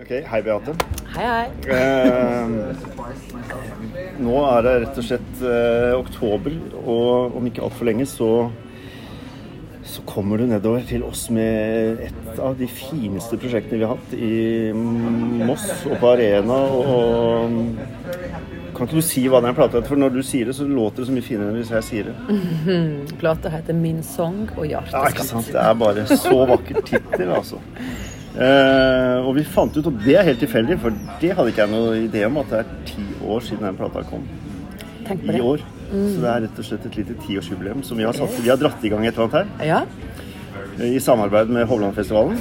Ok, Hei, Beate. Hei, hei. Eh, nå er det rett og slett eh, oktober, og om ikke altfor lenge så, så kommer du nedover til oss med et av de fineste prosjektene vi har hatt i Moss og på Arena. Og, kan ikke du si hva den plata heter? For når du sier det, så låter det så mye finere enn hvis jeg sier det. Plata heter 'Min sang og Ja, ikke hjerteskatt'. sant? Det er bare så vakker tittel, altså. Eh, og vi fant ut, og det er helt tilfeldig, for det hadde ikke jeg noe idé om, at det er ti år siden den plata kom. Tenk på I det. år. Så det er rett og slett et lite tiårsjubileum som vi har satt. Vi har dratt i gang et eller annet her, Ja, eh, i samarbeid med Hovlandfestivalen.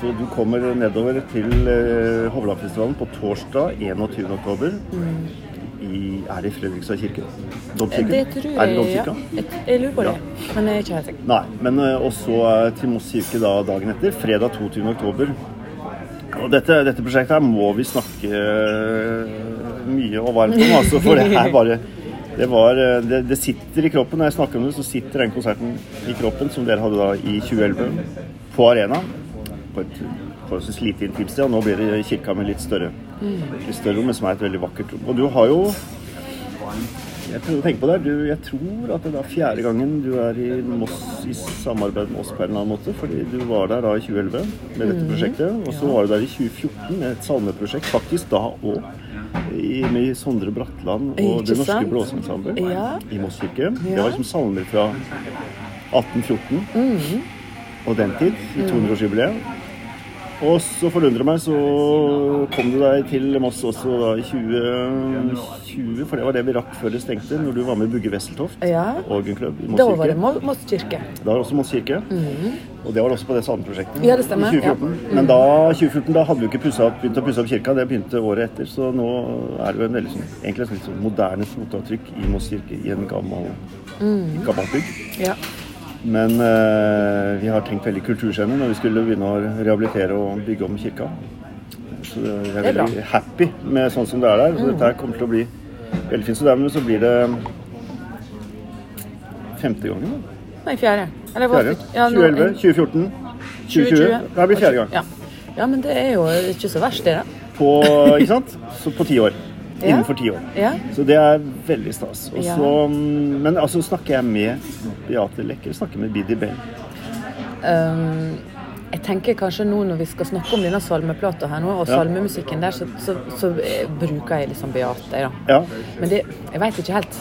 Så du kommer nedover til eh, Hovlandfestivalen på torsdag 21. oktober. I, er det i Fredrikstad kirke? Domkirken? det tror Er det jeg ja. domkirka? Jeg, jeg lurer på det, Ja. men jeg er ikke helt sikker. Nei, men eh, også eh, til Moss kirke da dagen etter, fredag 22. oktober. Og dette, dette prosjektet her må vi snakke eh, mye og varmt om, altså, for det er bare det, var, det, det sitter i kroppen. Når jeg snakker om det, så sitter den konserten i kroppen som dere hadde da i 2011 på Arena. På et forholdsvis lite intimt sted. Og nå blir det kirka med litt større, litt større rom, som er et veldig vakkert rom. Og du har jo jeg tror å tenke på det. Du, jeg tror at det er fjerde gangen du er i Moss i samarbeid med oss på en eller annen måte. Fordi du var der da i 2011 med dette prosjektet. Og så var du der i 2014 med et salmeprosjekt. Faktisk da òg med Sondre Bratland og Det Norske? Blåseensemble Ja. i Moss kirke. Det var liksom salmer fra 1814 Mhm. og den tid, i 200-årsjubileet. Og så forundrer det meg, så kom du deg til Moss også da i 2020, for det var det vi rakk før det stengte, når du var med Bugge Wesseltoft, Ja. orgelklubb i Moss kirke. Da var det. Mo- Moss kirke. Da var det også Moss kirke. Og det var også på det salmeprosjektet Ja, det stemmer, i 2014. Men da, 2014, da hadde vi ikke pusset begynt å pusse opp kirka, det begynte året etter. Så nå er det jo en veldig sånn, egentlig et sånn moderne fotavtrykk i Moss kirke i en gammel, gammelt bygg. Ja. Men eh, vi har tenkt veldig kulturskjønne når vi skulle begynne å rehabilitere og bygge om kirka. Så jeg er veldig er happy med sånn som det er der. Så dette her kommer til å bli veldig fint. Så dermed så blir det femte gangen. da. Nei, fjerde. Eller? Fjerde. Ja, 2011, 2014, 2020. Det blir fjerde gang. Ja. ja, men det er jo ikke så verst, det. da. På, ikke sant? Så på ti år. Ja. Innenfor ti år. Ja. Så det er veldig stas. Og så, mm, men altså snakker jeg med Beate Lekker, snakker med Bidi Bell. Um, jeg tenker kanskje nå når vi skal snakke om denne salmeplata her nå, og salmemusikken der, så, så, så eh, bruker jeg liksom Beate. Da. Ja. Men det, jeg veit ikke helt.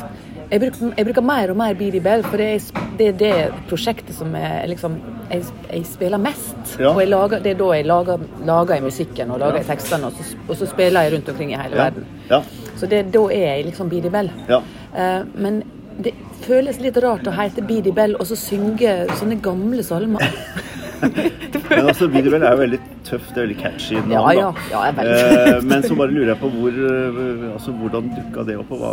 Jeg bruker, jeg bruker mer og mer Beady Bell, for det er, det er det prosjektet som jeg, liksom, jeg, jeg spiller mest. Ja. Og lager, det er da jeg lager, lager musikken og lager ja. tekstene, og så, og så spiller jeg rundt omkring i hele Ja. verden. ja. Så det, da er jeg liksom Beady Bell. Ja. Eh, men det føles litt rart å hete Beady Bell og så synge sånne gamle salmer. Men altså, Bidi Bell er jo veldig tøft, det er veldig catchy navn, Ja, ja. Ja, jeg vet. Eh, men så bare lurer jeg på hvor, eh, altså, hvordan dukka det opp, og hva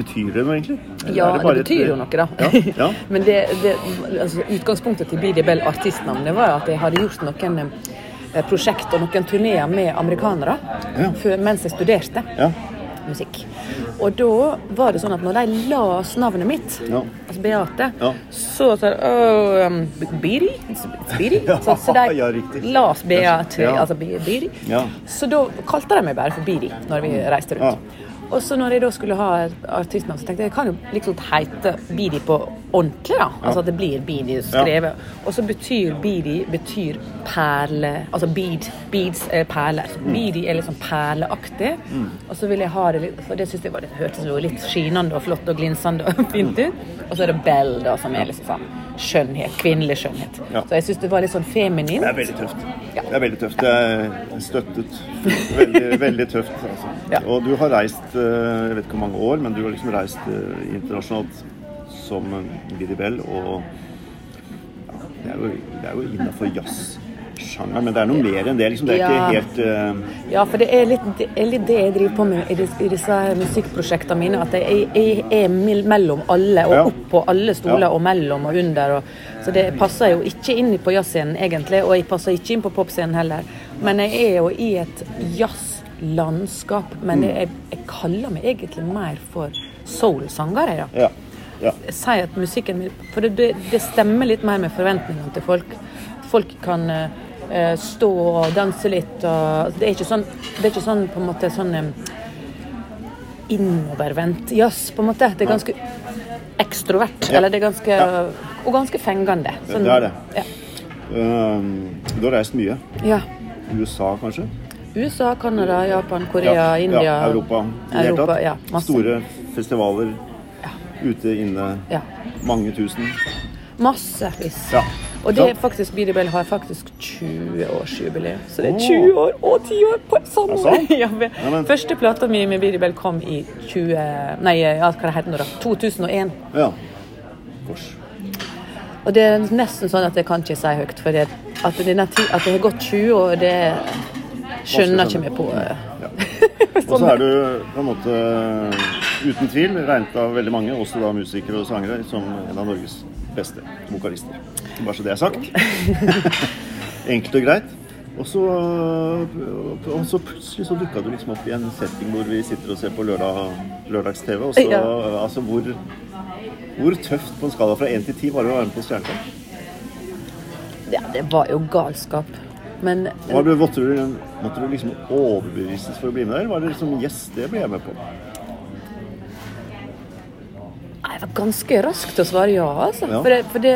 betyr det nå egentlig? Eller Ja, det, det, betyr et- jo noe, da. Ja, ja. Men det, det, altså, utgangspunktet til Beady Bell artistnavnet var at jeg hadde gjort noen eh, prosjekt og noen turneer med amerikanere Ja. før, mens jeg studerte Ja. Musikk. Og da var det sånn at når de las navnet mitt, Ja. altså Beate, Ja. så sa de um, Biri? Ja, Så, så de ja, las Beate, altså Biri. Ja. Så da kalte de meg bare for Biri når vi reiste rundt. Og så når jeg da skulle ha et artistnavn, så tenkte jeg jeg kan jo liksom hete Bidi på ordentlig, da. Altså at det blir Bidi skrevet. Og så betyr Bidi betyr perle Altså bead, beads er perler. Så Beady er liksom perleaktig. Og så vil jeg ha det litt For det syns jeg var litt, hørtes jo litt skinende og flott og glinsende og fint ut. Og så er det Bell, da, som er liksom sånn skjønnhet. Kvinnelig skjønnhet. Så jeg syns det var litt sånn feminint. Det er veldig tøft. Ja. Det er veldig tøft. Det er støttet. Veldig, veldig tøft. Altså. Og du har reist, jeg vet ikke hvor mange år, men du har liksom reist eh, internasjonalt som Vidibel, Bell, og ja, det er jo, det er jo innafor jazzsjangeren, men det er noe mer enn det. Liksom. Det er Ja. ikke helt uh... Ja, for det er litt det, er litt det jeg driver på med i, dis- i disse musikkprosjektene mine. At jeg, jeg er mellom alle, og opp på alle stoler, Ja. og mellom og under. Og, så det passer jo ikke inn på jazzscenen egentlig, og jeg passer ikke inn på popscenen heller. Men jeg er jo i et jazzlandskap. Men mm. jeg, jeg kaller meg egentlig mer for soul-sanger, Ja. Ja. ja. si at musikken min For det, det, stemmer litt mer med forventningene til folk. Folk kan eh, stå og danse litt. Og, det, er ikke sånn, det er ikke sånn på en måte sånn um, innovervendt jazz, på en måte. Det er ganske ekstrovert. Eller det er ganske Og ganske fengende. Sånn- Det er det. Ja. Um, du har reist mye. ja. USA, kanskje? USA, Canada, Japan, Korea, India Ja, Europa. Det Europa, ja. Store festivaler. Ute, inne. Ja. Mange tusen. Massevis. Ja. Og det er faktisk Bidibel har faktisk 20-årsjubileum. Så det er 20 år og 10 år på samme Er år! Ja, Ja, Første plata mi med Bidibel kom i 20... Nei, ja, hva heter det da? 2001. Ja. Kors. Og det er nesten sånn at jeg kan ikke si høyt, for det, at, denne at det har gått 20 år, det skjønner ikke vi på. Ja. Og så er du på en måte uten tvil regnet av veldig mange, også da musikere og sangere, som en av Norges beste vokalister. Bare så det er sagt. Enkelt og greit. Og så, og så plutselig så dukka du liksom opp i en setting hvor vi sitter og ser på lørdag, lørdags-TV. Og så, Ja. altså hvor, hvor tøft på en skala fra én til ti var det å være med på Stjernekamp? Ja, det var jo galskap. Men Var det, måtte, du, måtte du liksom overbevises for å bli med eller var det liksom Yes, det blir jeg med på. Jeg var ganske rask til å svare ja, altså. Ja. For, det, for det,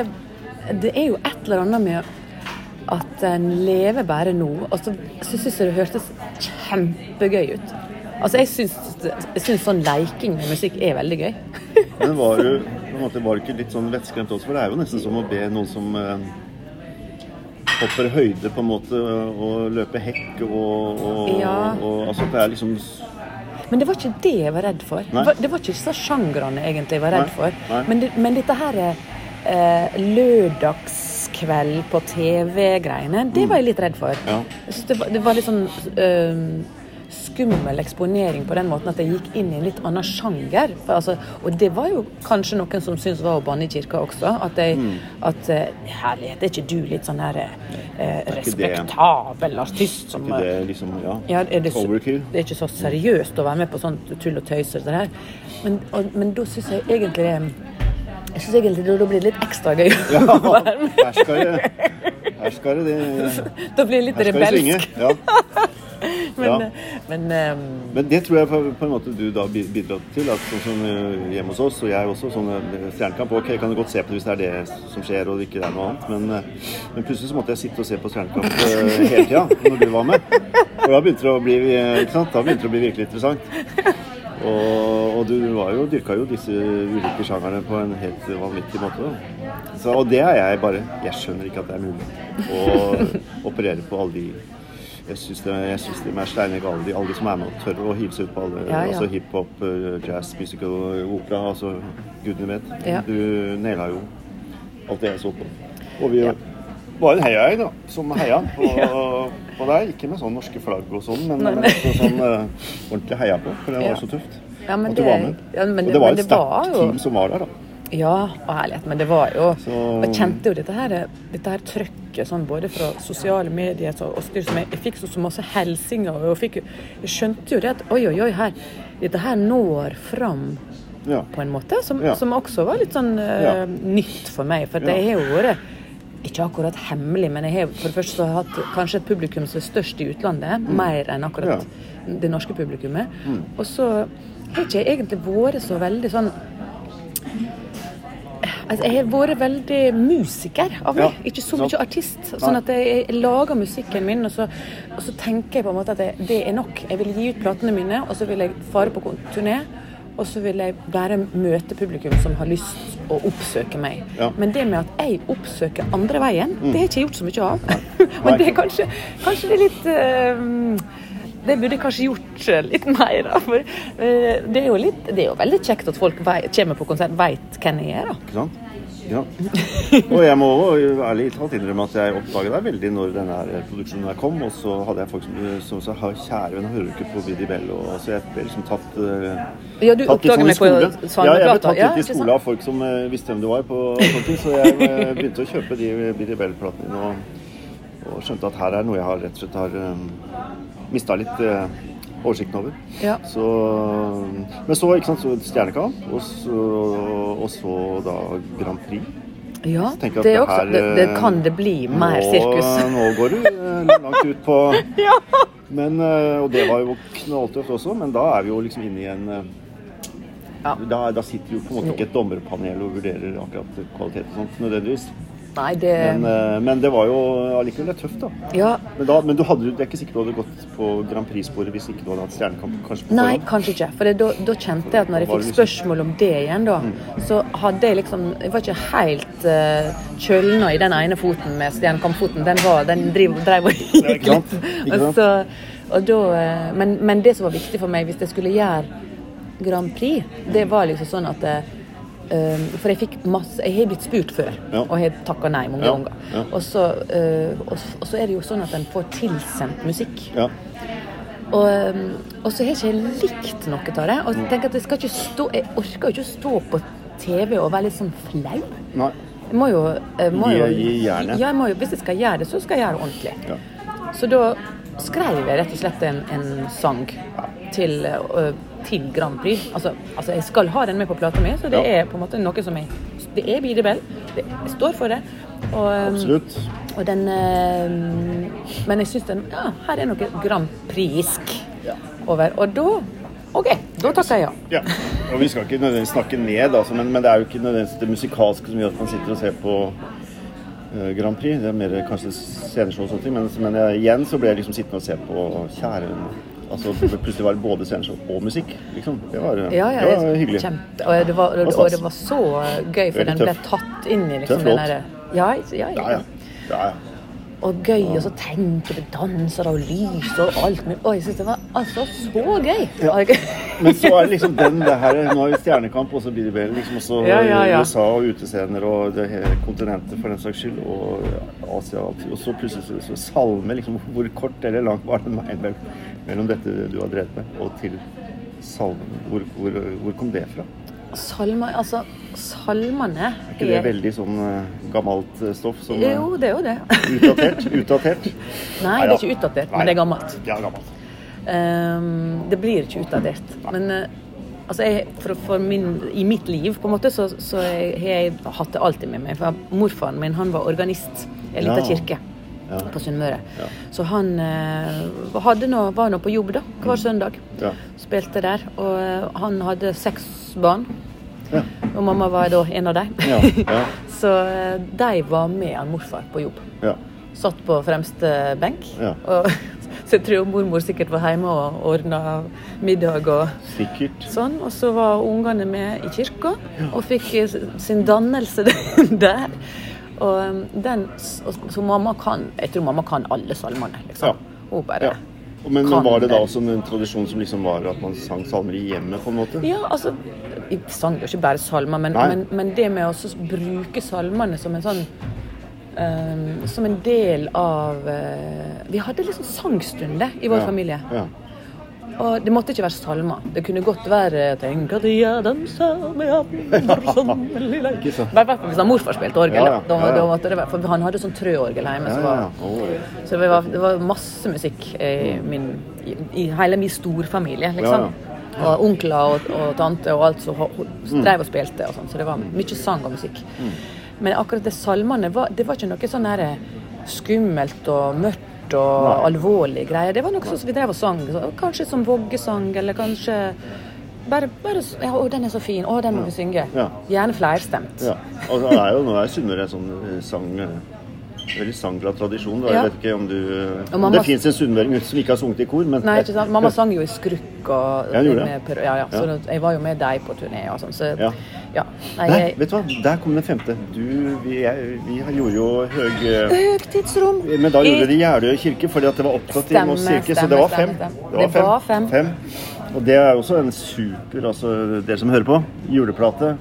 det er jo et eller annet med at en lever bare nå. Og så så syns jeg det hørtes kjempegøy ut. Altså, jeg syns, sånn leiking med musikk er veldig gøy. Men var du på en måte, var du ikke litt sånn vettskremt også? For det er jo nesten som å be noen som eh, hopper høyde på en måte og løper hekk og, og, Ja. og altså det er liksom Men det var ikke det jeg var redd for. Nei. Det var, ikke disse sjangrene egentlig jeg var redd for. nei. Men, det, men dette her eh, lørdagskveld på TV-greiene, det var jeg litt redd for. Mm. Ja. Jeg synes det, var, det var litt sånn eh, skummel eksponering på den måten at jeg gikk inn i en litt annen sjanger. Altså, og det var jo kanskje noen som syntes var å banne i kirka også. At, jeg, Mm. at eh, Herlighet, er ikke du litt sånn her eh, respektabel det. artist som det liksom Ja. ja, er det, Overkill. det er ikke så seriøst å være med på sånt tull og tøys. og det her. Men, og, men da syns jeg egentlig jeg synes egentlig det, Da blir det litt ekstra gøy Ja, å være med. her skal det Her skal det, det Da blir det litt rebelsk. Ja. Men, Ja. men um... Men det tror jeg på, på en måte du da bidrar til. at sånn som eh, hjemme hos oss, og jeg også, sånn eh, Stjernekamp Ok, kan du godt se på det hvis det er det som skjer og det ikke er noe annet, men, eh, men plutselig så måtte jeg sitte og se på Stjernekamp hele tida når du var med. Og da begynte det å bli? Da begynte det å bli virkelig interessant. Og, og du var jo, dyrka jo disse ulike sjangerne på en helt vanvittig måte. Så, og det er jeg bare Jeg skjønner ikke at det er mulig å operere på alle de jeg syns det, jeg synes de alle de, alle de som er med og tør å hive seg ut på alle Ja, ja. altså hiphop, eh, jazz, musical, opera, altså gudene vet. Ja. Du naila jo alt det jeg så på. Og vi var en heiagjeng da, som heia på, på deg. Ikke med sånn norske flagg og sånn, men, Nei, men sånn uh, ordentlig heia på, for det var Ja. så tøft. Ja, men det- var med. ja, men og det- det var men et sterkt team som var der, da. Ja, og herlighet. Men det var jo Så- Jeg kjente jo dette her, dette her trøkket sånn både fra sosiale medier så, og styr som jeg, jeg fikk så, så masse hilsener. Og fikk, jeg skjønte jo det at oi, oi, oi, her, dette her når fram Ja. på en måte. Som, Ja. som også var litt sånn uh, Ja. nytt for meg. For det har jo vært ikke akkurat hemmelig, men jeg har for det første så hatt kanskje et publikum som er størst i utlandet. Mer enn akkurat det norske publikummet. Og så har ikke jeg egentlig vært så veldig sånn Altså, jeg har vært veldig musiker av meg, Ja, ikke så mye artist. Sånn at jeg, jeg lager musikken min, og så, og så tenker jeg på en måte at det, det er nok. Jeg vil gi ut platene mine, og så vil jeg fare på turné. Og så vil jeg bare møte publikum som har lyst å oppsøke meg. Ja. Mm. Men det med at jeg oppsøker andre veien, det har jeg ikke gjort så mye av. Men det er kanskje, kanskje det er litt eh, det burde jeg kanskje gjort litt mer. Da. For, eh, det, er litt, det er jo veldig kjekt at folk vei, kommer på konsert veit hvem jeg er. da. Ikke sant? Ja. Og jeg må ærlig talt innrømme at jeg oppdaget deg veldig når denne produksjonen her kom. Og så hadde jeg folk som, som sa «Ha, kjære venn, hører du ikke på Bidi Bell? Og altså, jeg ble liksom tatt eh, Ja, du tatt litt sånn i på skole. Ja, jeg ble tatt Ja, litt i skole av folk som uh, visste hvem du var på ting. Så jeg uh, begynte å kjøpe de Bidi Bell-platene og, og skjønte at her er noe jeg har rett og slett har um, mista litt eh, oversikten over. Ja. Så, men så, ikke sant, så Stjernekamp, og så, og så da Grand Prix. Ja, det, det også, det, det eh, kan det bli mer nå, sirkus. Nå går du eh, langt ut på men, eh, Og det var jo knalltøft også, men da er vi jo liksom inne i en Ja. da, da sitter jo på en måte ikke et dommerpanel og vurderer akkurat kvalitet og sånt nødvendigvis. Nei, det Men, eh, men det var jo allikevel litt tøft, da. Ja. Men, da, men du hadde, det er ikke sikkert du hadde gått på Grand Prix-sporet hvis ikke du hadde hatt Stjernekamp kanskje på Nei, forhånd? kanskje ikke. For det, da, da kjente jeg at når jeg fikk liksom- spørsmål om det igjen, da, så hadde jeg liksom Jeg var ikke helt uh, kjølna i den ene foten med stjernekampfoten. Den var, den driv, drev og gikk litt. Og så, og da, eh, men, men det som var viktig for meg hvis jeg skulle gjøre Grand Prix, det var liksom sånn at eh, Um, for jeg fikk masse Jeg har blitt spurt før, Ja. og jeg har takka nei mange Ja, ganger. ja. Og, så, uh, og, og så er det jo sånn at en får tilsendt musikk. Ja. Og, um, og så har ikke jeg likt noe av det. Og tenker at jeg skal ikke stå Jeg orker jo ikke å stå på TV og være litt sånn flau. Nei. Jeg må jo, jeg må Gi- jo, gi jernet. Ja, må hvis jeg skal gjøre det, så skal jeg gjøre det ordentlig. Ja. Så da skrev jeg rett og slett en, en sang til, øh, til Grand Prix. Altså, altså, jeg skal ha den med på plata mi, så det Ja. er på en måte noe som jeg Det er Bidebell. Det, jeg står for det. Og, um, Absolutt. og den øh, Men jeg syns den Ja, her er noe Grand Prix-isk Ja. over. Og da OK, da takker jeg ja. Ja. Og vi skal ikke nødvendigvis snakke ned, altså, men, men det er jo ikke nødvendigvis det musikalske som gjør at man sitter og ser på eh, Grand Prix. Det er mer kanskje sceneshow og sånne ting. Men, men jeg, igjen så ble jeg liksom sittende og se på Kjære Altså plutselig var det både sceneshow og musikk. Liksom. Det var, Ja, ja, det var hyggelig. Kjempe, og, det var, og, Og det var så gøy, for den ble tatt inn i liksom, Tøff låt. ja, Ja, ja. ja, ja. Og gøy, og så tenke på danser og lys og alt mulig. Og jeg synes det var altså så gøy. Ja. Men så er det liksom den det her Nå er vi Stjernekamp, og så blir det vel liksom også Ja, ja, ja. USA og utescener og det hele kontinentet for den saks skyld, og Asia. og alt. Og så plutselig så, så salme. liksom Hvor kort eller lang var den veien mellom, mellom dette du har drevet med, og til salmen? Hvor, hvor, hvor kom det fra? Salmer, altså Salmene Er ikke det veldig sånn eh, gammelt eh, stoff? Som, eh, Jo, det er jo det. Utdatert? Utdatert? Nei, det er ikke utdatert, men det er gammelt. Ja, gammelt. Um, det blir ikke utdatert. Men eh, altså jeg, for, for min, i mitt liv på en måte, så, så har jeg hatt det alltid med meg. For morfaren min han var organist i en liten Ja. kirke Ja. på Sunnmøre. Ja. Så han eh, nå, var nå på jobb da, hver søndag. Ja. Spilte der. Og eh, han hadde seks barn. Og mamma var da en av dem. Ja, ja. Så eh, de var med han morfar på jobb. ja. Satt på fremste benk. Og, så jeg tror mormor sikkert var hjemme og ordna middag og Sikkert. sånn. Og så var ungene med i kirka og fikk eh, sin dannelse der. Og um, den Så mamma kan Jeg tror mamma kan alle salmene, liksom. Hun bare Ja. Men, men var det da også en tradisjon som liksom var at man sang salmer i hjemmet, på en måte? Ja, altså sang jo ikke bare salmer, men, men, men det med å bruke salmene som en sånn um, Som en del av uh, Vi hadde liksom sangstunder i vår Ja. familie. Ja. Og det måtte ikke være salmer. Det kunne godt være 'Tenk at jeg danser med andre som lille i hvert fall hvis han morfar spilte orgel. Ja, da. Da, da det for han hadde sånn trøorgel hjemme. Så, var, ja. Så det var, det var masse musikk i, min, i, i hele min storfamilie, liksom. Og onkler og, og tante og alt som drev og spilte og sånn. Så det var mye sang og musikk. Men akkurat det salmene var, det var ikke noe sånn her skummelt og mørkt og Nei. alvorlige greier. Det var noe sånn som vi drev og sang. Kanskje som voggesang, eller kanskje bare, bare ja, 'Å, den er så fin. Å, den må vi synge.' Gjerne flerstemt. Ja. Og det er jo, nå er Sunnmøre sånn eh, sang eh, Veldig sangglad tradisjon. Da. Ja. Jeg vet ikke om du mamma- Det fins en sunnmøring som ikke har sunget i kor, men Nei, ikke sant? Mamma sang jo i skrukk og Ja, det. med ja, ja. Så Ja. jeg var jo med deg på turné og sånn. Så Ja. ja. Nei, Nei, jeg, vet du hva, der kom den femte. Du, vi, jeg, vi gjorde jo høg eh, Høgtidsrom. Men da gjorde I- vi det i Jeløy kirke, fordi at det var opptatt i Moss kirke. Så det var fem. stemme. Det var fem. Og det er også en super, altså dere som hører på, juleplate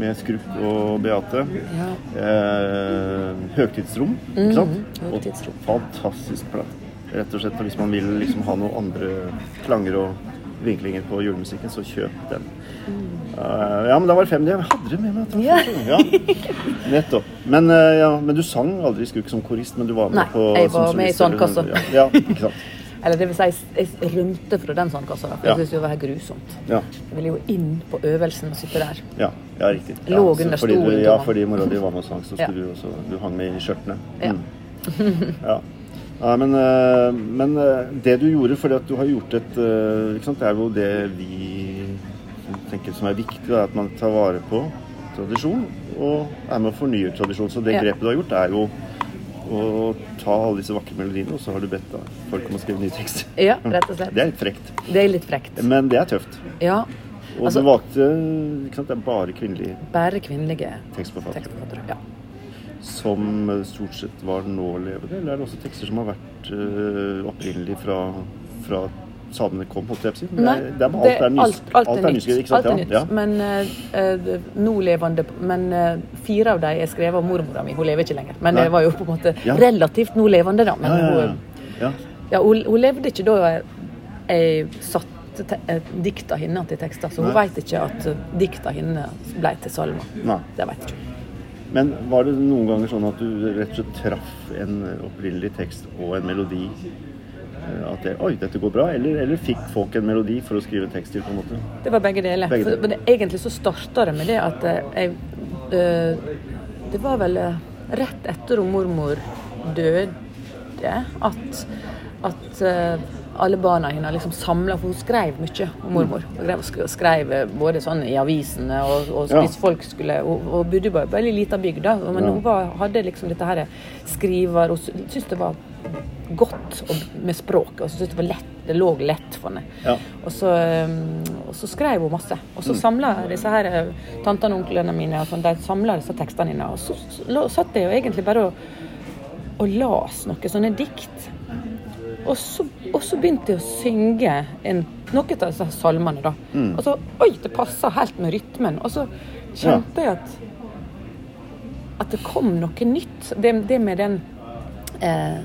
med Skrupp og Beate. Ja. Eh, høgtidsrom, ikke sant? Mhm, høgtidsrom. Og fantastisk plate. Rett og slett, hvis man vil liksom ha noen andre klanger og vinklinger på julemusikken, så kjøp den. Eh, ja, men da var det fem. Jeg hadde det med meg. Mm. Ja. Ja, nettopp. Men, uh, ja, men du sang aldri Skrukk som korist, men du var med Nei, på jeg som var med i sandkassa. Ja, ja, ikke sant. Eller det vil si, jeg rømte fra den sandkassa. For Ja. jeg syntes det var grusomt. Ja. Jeg ville jo inn på øvelsen og sitte der. Ja, ja riktig. Lå ja, så under fordi du, stolen, Ja, fordi mora di var med og sang, så Ja. skulle du også Du hang med i skjørtene. Ja. Mm. ja. Nei, men, eh, men eh, det du gjorde, fordi at du har gjort et eh, sant, Det er jo det vi tenker som er viktig, da, at man tar vare på tradisjon og er med å fornye tradisjon. Så det Ja. grepet du har gjort, er jo å ta alle disse vakre melodiene, og så har du bedt folk om å skrive nye tekster. Ja, rett og slett. Det er litt frekt, Det er litt frekt. men det er tøft. Ja. Og Altså- du valgte ikke sant, Det er bare kvinnelige Bare kvinnelige tekstforfattere. Ja. som stort sett var nålevende, eller er det også tekster som har vært uh, opprinnelig fra, fra samene kom, holdt jeg på å si? Nei, alt er nysk, alt, alt er nytt. ikke sant? Alt er nytt. Ja. Men eh, nå levende Men uh, fire av dem er skrevet av mormora mi. Hun lever ikke lenger. Men Nei. det var jo på en måte Ja. relativt nå levende, da. Men Ja, ja, ja. Hun, hun, levde ikke da jeg, jeg satte te, dikt av henne til tekster, så hun vet ikke at dikt av henne ble til salmer. Nei. Det vet jeg ikke. Men var det noen ganger sånn at du rett og slett traff en opprinnelig tekst og en melodi? Eh, At det, Oi, dette går bra. Eller, eller fikk folk en melodi for å skrive tekst til? på en måte? Det var begge deler. Begge deler. For, men egentlig så starta det med det at eh, jeg øh, Det var vel rett etter at mormor døde at, at eh, alle barna hennes liksom samla For hun skrev mye om mormor. Mm. Hun skrev, sk- skrev eh, både sånn i avisene og, og Ja. hvis folk skulle Hun, hun bodde på en veldig lita bygd, men Ja. hun var, hadde liksom dette her skriver Hun syntes det var godt med språket, og så syntes det var lett det lå lett for henne. Ja. Og så, um, og så skrev hun masse. Og Mm. så samla disse her eh, tantene og onklene mine og sånn, de samla disse tekstene dine, Og så, så satt jeg jo egentlig bare og, og las noen sånne dikt. Og så, og så begynte jeg å synge en, noen av disse salmene, da. Mm. Og så Oi, det passa helt med rytmen. Og så kjente jeg at at det kom noe nytt. Det, det med den eh,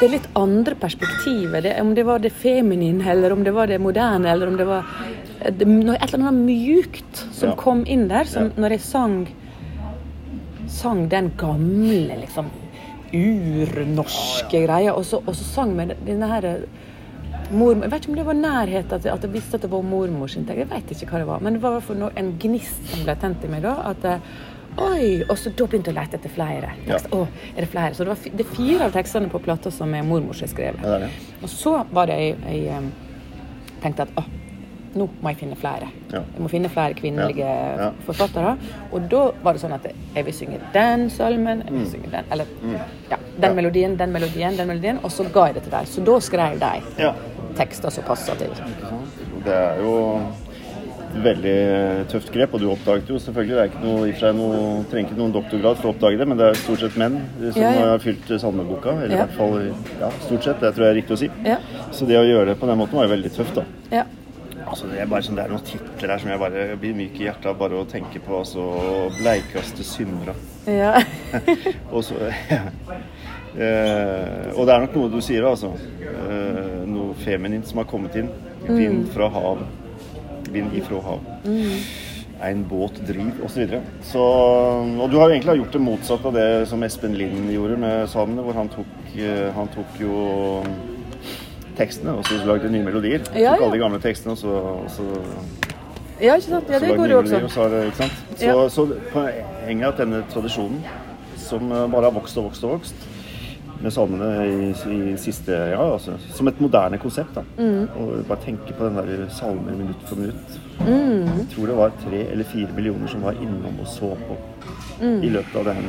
det litt andre perspektivet. Det, om det var det feminine, eller om det var det moderne, eller om det var eh, det, noe- et eller annet mjukt som Ja. kom inn der. Som Ja. når jeg sang sang den gamle, liksom urnorske greia, og så, og så sang vi denne her eh, Mormor, jeg vet ikke om det var nærhet, at, at jeg visste at det var mormor sin tekst. Jeg vet ikke hva det var. Men det var i hvert fall en gnist som ble tent i meg da. at eh, Oi! Og så da begynte jeg å lete etter flere. Ja. Å, er det flere? Så det, var, det er fire av tekstene på plata som er mormor som har skrevet. Ja. Og så var det jeg, jeg tenkte at å, nå må jeg finne flere. Ja. Jeg må finne flere kvinnelige Ja, ja. forfattere. Og da var det sånn at jeg vil synge den salmen, jeg vil synge den Eller ja, den Mm. Ja. melodien, den melodien, den melodien. Og så ga jeg det til dem. Så da skrev de Ja. tekster som passa til. Det er jo et veldig tøft grep, og du oppdaget jo selvfølgelig Det er ikke noe, i seg noe, trenger ikke noen doktorgrad for å oppdage det, men det er stort sett menn som har fylt salmeboka. Eller i hvert fall ja, stort sett. Det tror jeg er riktig å si. Ja. Så det å gjøre det på den måten var jo veldig tøft, da. Ja. Altså, det, er bare sånn, det er noen titler her som jeg bare blir myk i hjertet av bare å tenke på. Altså, 'Bleikaste syndere'. ja. Og, så, eh, og det er nok noe du sier, altså. Eh, noe feminint som har kommet inn. Vind fra hav. Vind ifra hav. En båt driv, osv. Så, videre. så Og du har jo egentlig gjort det motsatte av det som Espen Lind gjorde med salmene, hvor han tok, eh, han tok jo tekstene og så lagde nye melodier. Ja, tok ja. alle de gamle tekstene og så, og så ja, ikke sant? Ja, det går nye også. melodier, og så? Så, Ja. så poenget er at denne tradisjonen, som eh, bare har vokst og vokst og vokst, med salmene i, i siste Ja, altså som et moderne konsept, da. Mm. Og bare tenke på den der salmer minutt for minutt. Mm. Jeg tror det var tre eller fire millioner som var innom og så på i løpet av den,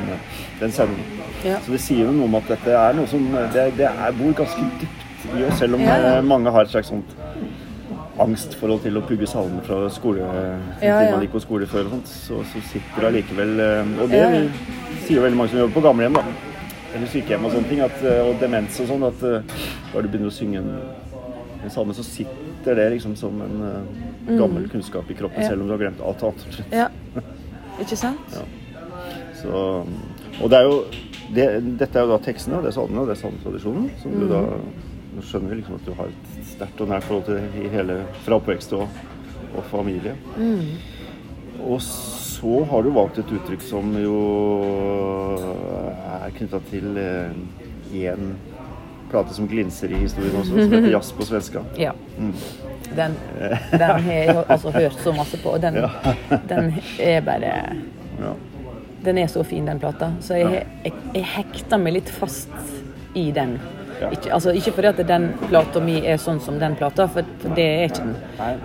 den sendingen. Mm. Ja. Så det sier jo noe om at dette er noe som Det, det er, bor ganske dypt i oss, selv om Ja, ja. eh, mange har et slags sånt angstforhold til å pugge salmer fra skole Ja, ja. man gikk på skole før så, så sitter det allikevel eh, Og det Ja, sier veldig mange som jobber på gamlehjem, da. Eller sykehjem og sånne ting, at, eh, og demens og sånn, at bare du begynner å synge en, en salme, så sitter det liksom som en uh, gammel kunnskap i kroppen, Mm. Selv om du har glemt alt annet. Ja. Ikke sant? Så, og det er jo det, Dette er jo da tekstene, det er salmene, og det er salmetradisjonen, som du da Nå skjønner liksom at du har et sterkt og nært forhold til hele fra oppvekst og, og familie. Og så har du valgt et uttrykk som jo er knytta til én plate som glinser i historien også, som heter 'Jazz på svenska'. Ja. Den, den har jeg altså hørt så masse på, og den, den er bare Ja. Den er så fin, den plata. Så jeg, jeg, jeg hekter meg litt fast i den. Ja. Ikke, altså, ikke fordi at den plata mi er sånn som den plata, for, for det er ikke den.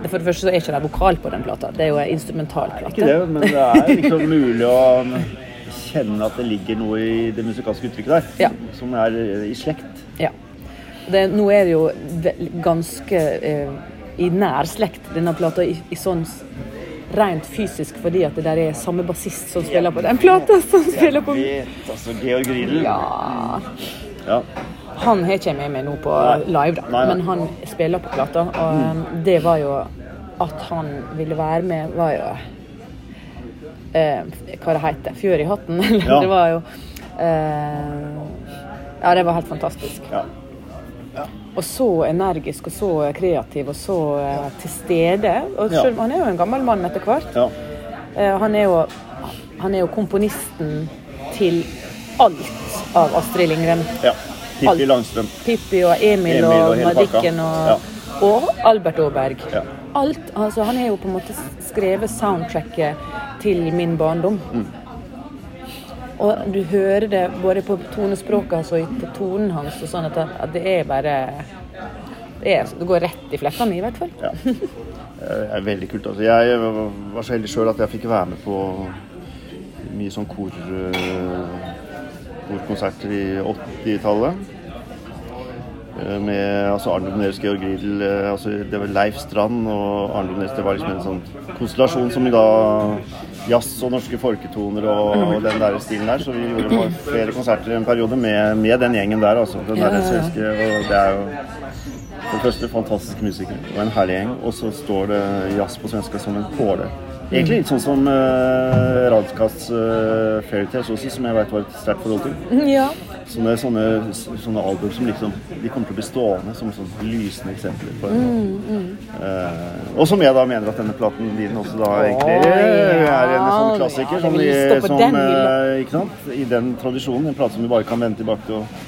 For det første så er ikke det vokal på den plata, det er jo en instrumental Ikke det, men det er liksom mulig å kjenne at det ligger noe i det musikalske uttrykket der, Ja. som er i slekt. Ja. Det, nå er det jo ganske eh, i nær slekt, denne plata, i, i sånn rent fysisk, fordi at det der er samme bassist som spiller på den plata, som spiller på vet, altså Georg Riedel. Ja. Ja. Han har ikke jeg med meg nå på live, da, Nei, nei. men han spiller på plata. Og mm. det var jo At han ville være med, var jo eh, Hva det heter Fjør i hatten? Eller Ja. det var jo eh, Ja, det var helt fantastisk. ja. Og så energisk og så kreativ og så eh, til stede. Og Ja. selv, han er jo en gammel mann etter hvert. ja. Eh, han, er jo, han er jo komponisten til alt av Astrid Lindgren. ja. Pippi Langstrøm. Pippi og Emil, Emil og og, Madikken og, Ja. og Albert Aaberg. Ja. Alt, altså Han har jo på en måte skrevet soundtracket til min barndom. Mm. Og du hører det både på tonespråket og på tonen hans og sånn at, at det er bare det, er, det går rett i flekkene, i hvert fall. Ja. Det er veldig kult. Altså. Jeg var så heldig sjøl at jeg fikk være med på mye sånn kor, eh, korkonserter i 80-tallet. Eh, Med altså Arne Domneres, Georg Riedel eh, altså, Det var Leif Strand og Arne Domneres. Det var liksom en sånn konstellasjon som da Jazz og norske folketoner og, og den der stilen der. Så vi gjorde flere konserter i en periode med, med den gjengen der, altså. Den der svenske. Og det er jo for det første fantastiske musikere og en herlig gjeng. Og så står det jazz på svenska som en påle. Egentlig litt sånn som uh, Radkas uh, Fairytales også, som jeg vet var et sterkt forhold til. Ja. Sånne, sånne, sånne album som liksom De kommer til å bli stående som sånn lysende eksempler på mm, mm. Uh, og som jeg da mener at denne platen din også da egentlig ja. er en sånn klassiker. Ja, som, det vil i- stå på som den uh, eh, ikke sant? I den tradisjonen. En plate som vi bare kan vende tilbake til og,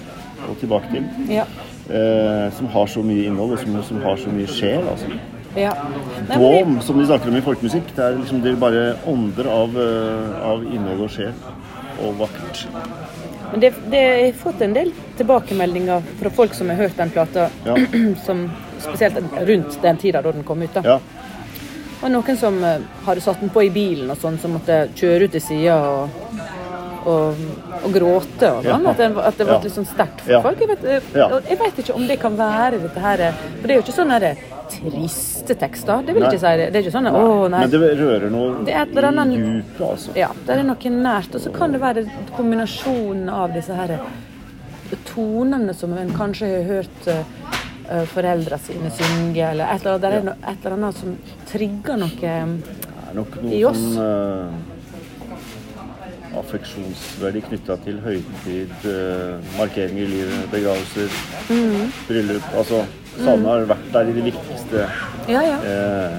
og tilbake til. Ja. Uh, som har så mye innhold, og som, som har så mye sjel. Altså. Ja. Dom, som de snakker om i folkemusikk, det er liksom det er bare ånder av, eh, av innhold og sjel. Og vakkert. Men det, det, har fått en del tilbakemeldinger fra folk som har hørt den plata, Ja. som, spesielt rundt den tida da den kom ut. da. Ja. Og noen som eh, hadde satt den på i bilen og sånn, som måtte kjøre ut til sida og, og, og gråte og sånn. Ja. At, det, at det var Ja. litt sånn sterkt for Ja. folk. Jeg vet, eh, jeg vet ikke om det kan være dette her For det er jo ikke sånn her triste tekster. Det vil ikke si. Det Det er ikke sånn Å, nei. Men det rører noe Det er et eller annet- i djupet, altså. Ja, det er noe nært. Og så kan det være kombinasjonen av disse her tonene som en kanskje har hørt uh, foreldra sine synge, eller et eller, annet, det er no, et eller annet som trigger noe nok I noe oss. sånn uh affeksjonsverdi knytta til høytid, eh, markeringer i livet, begravelser, Mm. bryllup. Altså, Sanne har vært der i de viktigste Ja, ja. eh,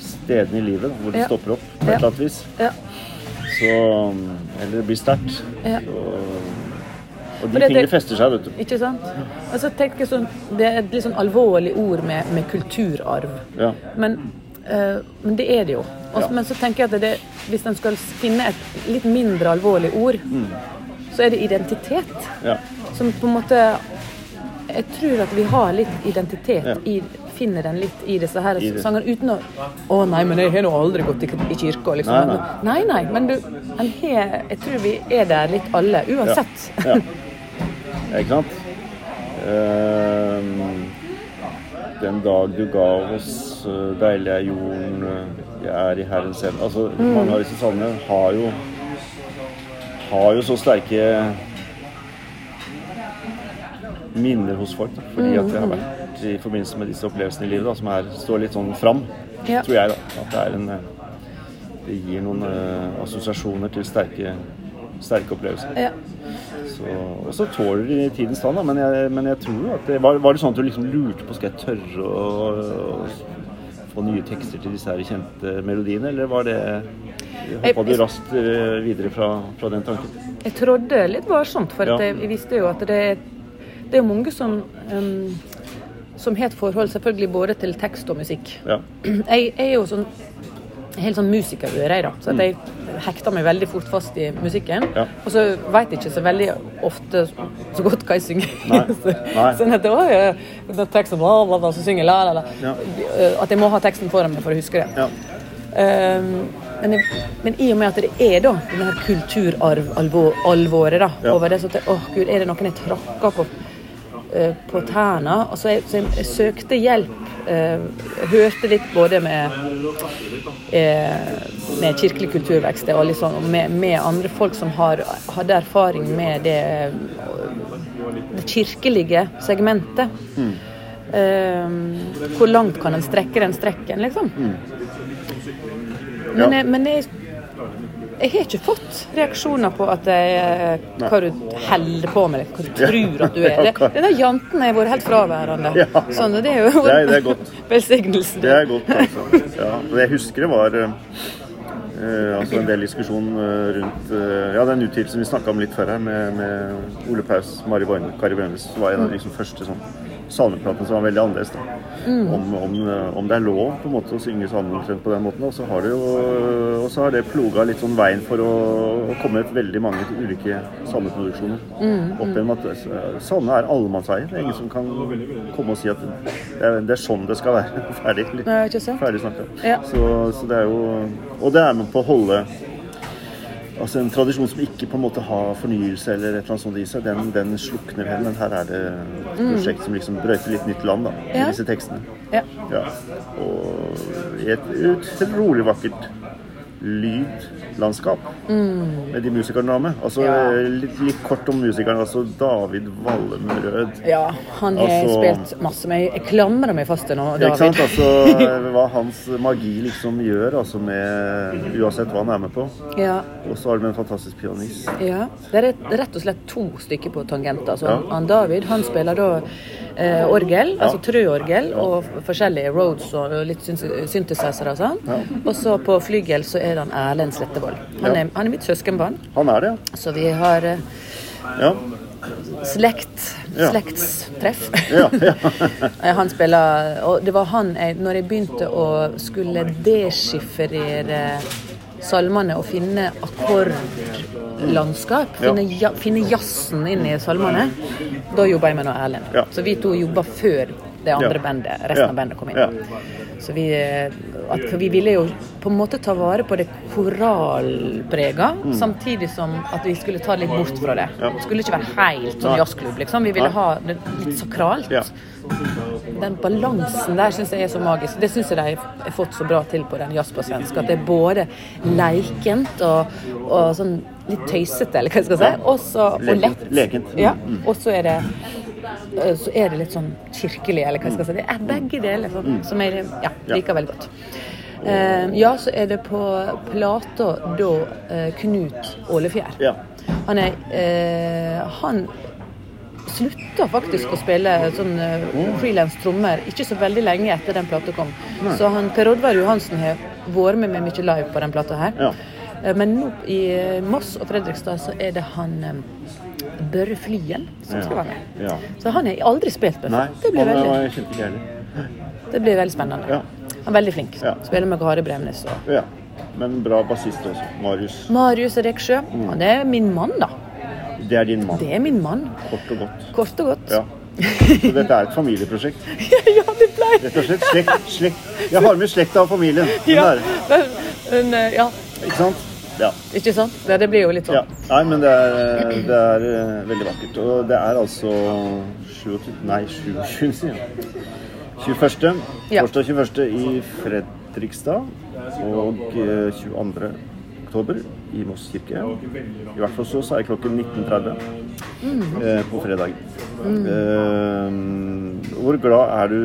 stedene i livet, hvor Ja. stopper opp på et eller annet vis. Så Eller det blir sterkt. Ja. Og de tingene fester seg, vet du. Ikke sant? Og så tenker jeg sånn, Det er et litt sånn alvorlig ord med, med kulturarv. Ja. Men, øh, men det er det jo. Også, Ja. Men så tenker jeg at det, hvis en skal finne et litt mindre alvorlig ord, så er det identitet. Ja. Som på en måte Jeg tror at vi har litt identitet Ja. i Finner den litt i disse her I sangene uten å Å nei, men jeg har nå aldri gått i, i kirka, liksom. Nei, nei, nei. men du en har, Jeg tror vi er der litt alle, uansett. Ja. ja. Ikke sant? Ehm, den dag du ga oss eh, deilig er jorden, eh, jeg er i Herrens selv Altså, Mm. mange av disse salmene har jo har jo så sterke minner hos folk. Da, fordi at det har vært i forbindelse med disse opplevelsene i livet da, som er, står litt sånn fram, Ja. tror jeg. da, At det er en eh, Det gir noen uh, assosiasjoner til sterke, sterke opplevelser. Ja. Så, og så tåler de tidens tann, da. Men jeg, men jeg tror at det, var, var det sånn at du liksom lurte på skal jeg tørre å, å få nye tekster til disse her kjente melodiene, eller var det Hoppa du raskt eh, videre fra, fra den tanken? Jeg trodde litt varsomt, for Ja. jeg visste jo at det, det er jo mange som um, som har et forhold selvfølgelig både til tekst og musikk. Ja. Jeg, jeg er jo sånn helt sånn musikerøre, jeg, da. Så at jeg hekter meg veldig fort fast i musikken. Ja. Og så veit jeg ikke så veldig ofte så godt hva jeg synger. Nei. Nei. sånn at det var teksten bla, bla, bla, så synger la, la, la. Ja. At jeg må ha teksten foran meg for å huske det. Ja. Um, men, jeg, men i og med at det er da denne her kulturalvoret da, over det, så at åh gud, er det noen jeg tråkker på, på tærne? Og så jeg, så jeg, jeg søkte hjelp. eh, hørte litt både med, eh, med Kirkelig kulturvekst og liksom, med, med andre folk som har, hadde erfaring med det, det kirkelige segmentet. Eh, hvor langt kan en strekke den strekken, liksom? Mm. Ja. jeg, men jeg, jeg har ikke fått reaksjoner på at jeg, hva du holder på med, hva du tror at du er. Det, denne janten har vært helt fraværende. Sånn, det er jo Det er- det er godt. velsignelsen. Det er godt, altså. Ja. Jeg husker det var eh, eh, altså en del diskusjon uh, rundt uh, ja, den utgivelsen vi snakka om litt før her, med, med Ole Paus, Mari Boine, Kari Brønnes, var en av de liksom, første sånn, salmeplatene som var veldig annerledes. Da. Om, om, eh, om det er lov på en måte å synge salmer omtrent på den måten. Og så har det jo og så har det ploga litt sånn veien for å, å komme veldig mange ulike salmeproduksjoner. Opp gjennom at eh, salme er allemannseie. Det er ingen som kan komme og si at det er, det er sånn det skal være. Ferdig. Ferdig snakka. Ja. Så, så det er jo Og det er med på å holde Altså En tradisjon som ikke på en måte har fornyelse eller et eller annet sånt i seg, den, den slukner hen. Men her er det et prosjekt som liksom brøyter litt nytt land da, i. Ja. disse tekstene. Ja. Ja. Og et utrolig vakkert lydlandskap med de med. Altså, Mm. Ja. litt, litt kort om musikeren. Altså David Vallem Rød. ja, han har Altså- spilt masse med. Jeg klamrer meg fast til nå, Ikke sant? Altså, hva hans magi liksom gjør, altså med Uansett hva han er med på. Ja, Og så har med en fantastisk pianist. ja. Det er rett og slett to stykker på tangenter. Altså, Ja. han David han spiller da eh, orgel, Ja. altså trøorgel, og forskjellige roads og litt syn- synthesizere og sånn. Og så på flygel så er det han Erlend Slettevold. Han, Ja. er- han er mitt søskenbarn, Han er det, så vi har eh, ja. slekt, Ja. slektstreff. Ja, ja. Eh, Han spiller Og det var han jeg Når jeg begynte å skulle deschiffrere salmene og finne akkordlandskap, Ja. finne, ja, finne jazzen inn i salmene, da jobba jeg med noe Erlend. Ja. Så vi to jobba før det andre Ja. bandet, resten Ja. av bandet kom inn. Ja. Så vi, eh, at, for vi ville jo på en måte ta vare på det koralprega, samtidig som at vi skulle ta litt bort fra det. Mm. Ja. Det skulle ikke være helt sånn jazzklubb, liksom. Vi ville ha det litt sakralt. Ja. Den balansen der syns jeg er så magisk. Det syns jeg de har fått så bra til på den Jazz på svensk. At det er både leikent og, og sånn litt tøysete, eller hva jeg skal si, Også, og lett. Lekent. Ja. Mm. Og så er det så er det litt sånn kirkelig, eller hva jeg skal si. Det er begge deler sånn, som jeg ja, Mm. Liker veldig godt. Eh, ja, så er det på plata da eh, Knut Ålefjær. Ja. Han er eh, Han slutta faktisk å spille sånn uh, frilans trommer ikke så veldig lenge etter den plata kom. Så han, Per Oddvar Johansen har vært med meg mye live på den plata her. Ja. Eh, Men nå i eh, Moss og Fredrikstad så er det han eh, Børre Flyen som skal være med. Ja. Så han har aldri spilt. Nei, Det blir veldig, det blir veldig spennende. Ja. Han er veldig flink. Ja. Spiller med Kari Bremnes og Ja. Men bra bassist også. Marius. Marius Reksjø. Mm. Han er min mann, da. Det er din mann. Det er min mann. Kort og godt. Kort og godt. Ja. Så dette er et familieprosjekt. ja, det pleier Rett og slett slekt. slekt. Jeg har med slekta og familien. Ja, men, men, eh, ja. Ikke sant? Ja. Ikke sant? Det, det blir jo litt sånn. ja. Nei, men det er, det er eh, veldig vakkert. Og det er altså 27, Nei, 27, sier jeg. 21. Ja. Torsdag 21. i Fredrikstad. Og eh, 22. oktober i Moss kirke. I hvert fall så sa jeg klokken 19.30 eh, på fredag. Eh, hvor glad er du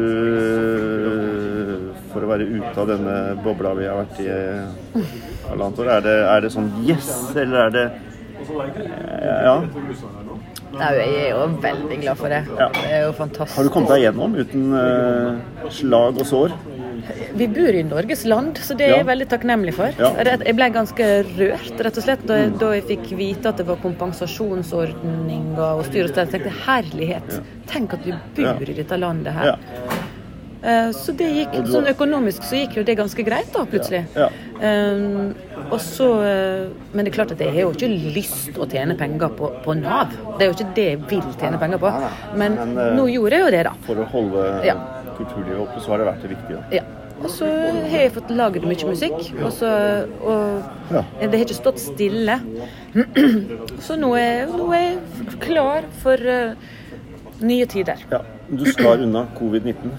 for å være ute av denne bobla vi har vært i annet, år? Er det, er det sånn yes, eller er det Ja. Nei, jeg er jo veldig glad for det. Ja. Det er jo fantastisk. Har du kommet deg gjennom uten uh, slag og sår? Vi bor i Norges land, så det er Ja. jeg veldig takknemlig for. Ja. Jeg ble ganske rørt rett og slett da jeg, da jeg fikk vite at det var kompensasjonsordninger og styr og stell. Jeg tenkte herlighet, tenk at vi bor Ja. i dette landet her. Eh, Så det gikk, sånn økonomisk så gikk jo det ganske greit da, plutselig. Um, også, eh, men det er klart at jeg har jo ikke lyst å tjene penger på, på Nav. Det er jo ikke det jeg vil tjene penger på. Men, Men, eh, nå gjorde jeg jo det, da. For å holde Ja. kulturlivet oppe, så har det vært det viktige. Ja. Og så har jeg fått laget mye musikk, og, så, og Ja. det har ikke stått stille. Så nå er, nå er jeg klar for uh, nye tider. Ja. Du skal unna covid-19.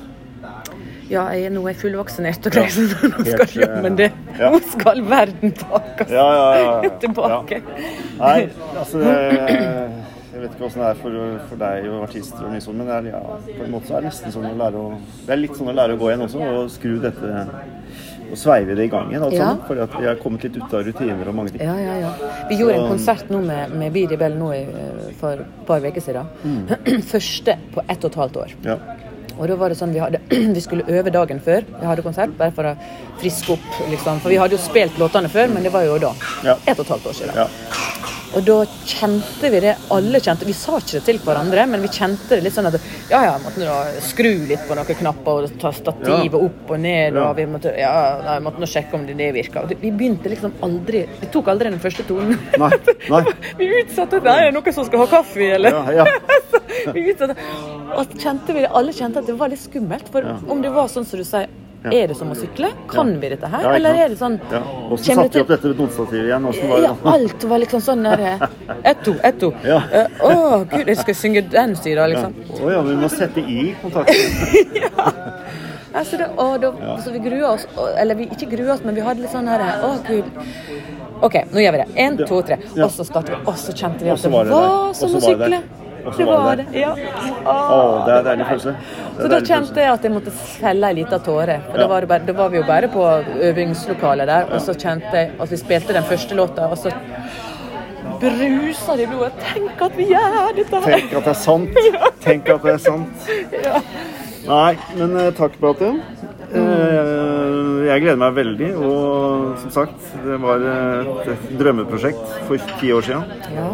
Ja, jeg, nå er jeg fullvaksinert og greier, så nå skal jammen det, ja. nå skal verden takke Ja, ja, ja, tilbake. Nei, altså Jeg vet ikke åssen det er for, for deg og artister, og mye sånn, men det er, ja, på en måte så er det nesten sånn å lære å Det er litt sånn å lære å gå igjen også, og skru dette og sveive det i gang igjen. Ja. Fordi at vi har kommet litt ut av rutiner og mange ting. Ja, ja, ja. Vi gjorde en konsert nå med, med Bidi Bell nå i, eh, for et par uker siden. Første på ett og et halvt år. Ja. Og da var det sånn, vi, hadde, vi skulle øve dagen før vi hadde konsert, bare for å friske opp. liksom. For vi hadde jo spilt låtene før, men det var jo da Ja. ett og et halvt år siden. ja. Og da kjente vi det, alle kjente Vi sa ikke det til hverandre, men vi kjente det litt sånn at ja, ja, måtte nå skru litt på noen knapper og ta stativet Ja. opp og ned, Ja. og vi måtte, ja, nei, måtte nå sjekke om det, det virka. Vi begynte liksom aldri Vi tok aldri den første tonen. Nei. Nei. vi utsatte det. er det noen som skal ha kaffe, eller? Ja, ja. vi utsatte. Og kjente vi alle kjente at det var litt skummelt. For om det var sånn som du sier, Ja. er det som å sykle? Kan vi dette her? Ja, eller er det sånn ja. Og så satte vi opp dette notestativet igjen? Var ja, alt var liksom sånn der Ett, to, ett, to. Ja. uh, Å, gud, jeg skal synge den sida, Ja. liksom. Å ja, vi må sette i kontakten. Altså det, og da, Så vi grua oss. Eller vi ikke grua oss, men vi hadde litt sånn her Å, gud. OK, nå gjør vi det. Én, to, tre. Ja. Og så starter vi. Og så kjente vi at det var som å sykle. Og så var det. Ja. Å, det er en deilig følelse. Så da kjente jeg at jeg måtte felle ei lita tåre. For Ja. da, var det bare, da var vi jo bare på øvingslokalet der, og så kjente jeg at vi spilte den første låta, og så bruser det i blodet. Tenk at vi gjør dette her! Tenk at det er sant. Tenk at det er sant. Ja. Nei, men eh, takk, Beate. Eh, jeg gleder meg veldig. Og som sagt, det var et drømmeprosjekt for ti år siden. Ja.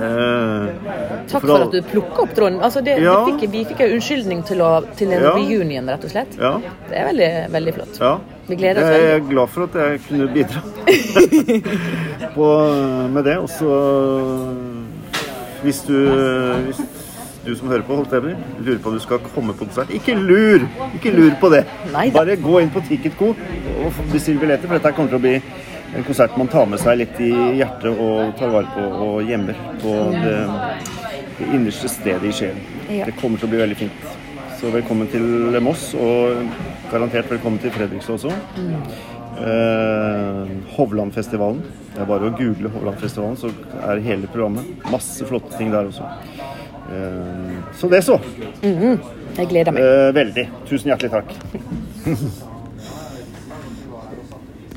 Eh, Takk For at du plukka opp tråden. Altså det, Ja. det fikk, vi fikk en unnskyldning til, å, til en Ja. reunion, rett og slett. ja, Det er veldig, veldig flott. ja. Vi gleder oss Jeg veldig. er glad for at jeg kunne bidra på, med det. Og så Hvis du hvis du som hører på, holdt jeg lurer på om du skal komme på konsert, ikke lur! Ikke lur på det. Bare gå inn på Ticketco og bestill billetter, for dette kommer til å bli en konsert man tar med seg litt i hjertet og tar vare på og gjemmer på det, det innerste stedet i sjelen. Ja. Det kommer til å bli veldig fint. Så velkommen til Moss, og garantert velkommen til Fredrikstad også. Eh, Hovlandfestivalen. Det er bare å google Hovlandfestivalen, så er hele programmet. Masse flotte ting der også. Eh, så det så. Jeg gleder meg. Eh, veldig. Tusen hjertelig takk.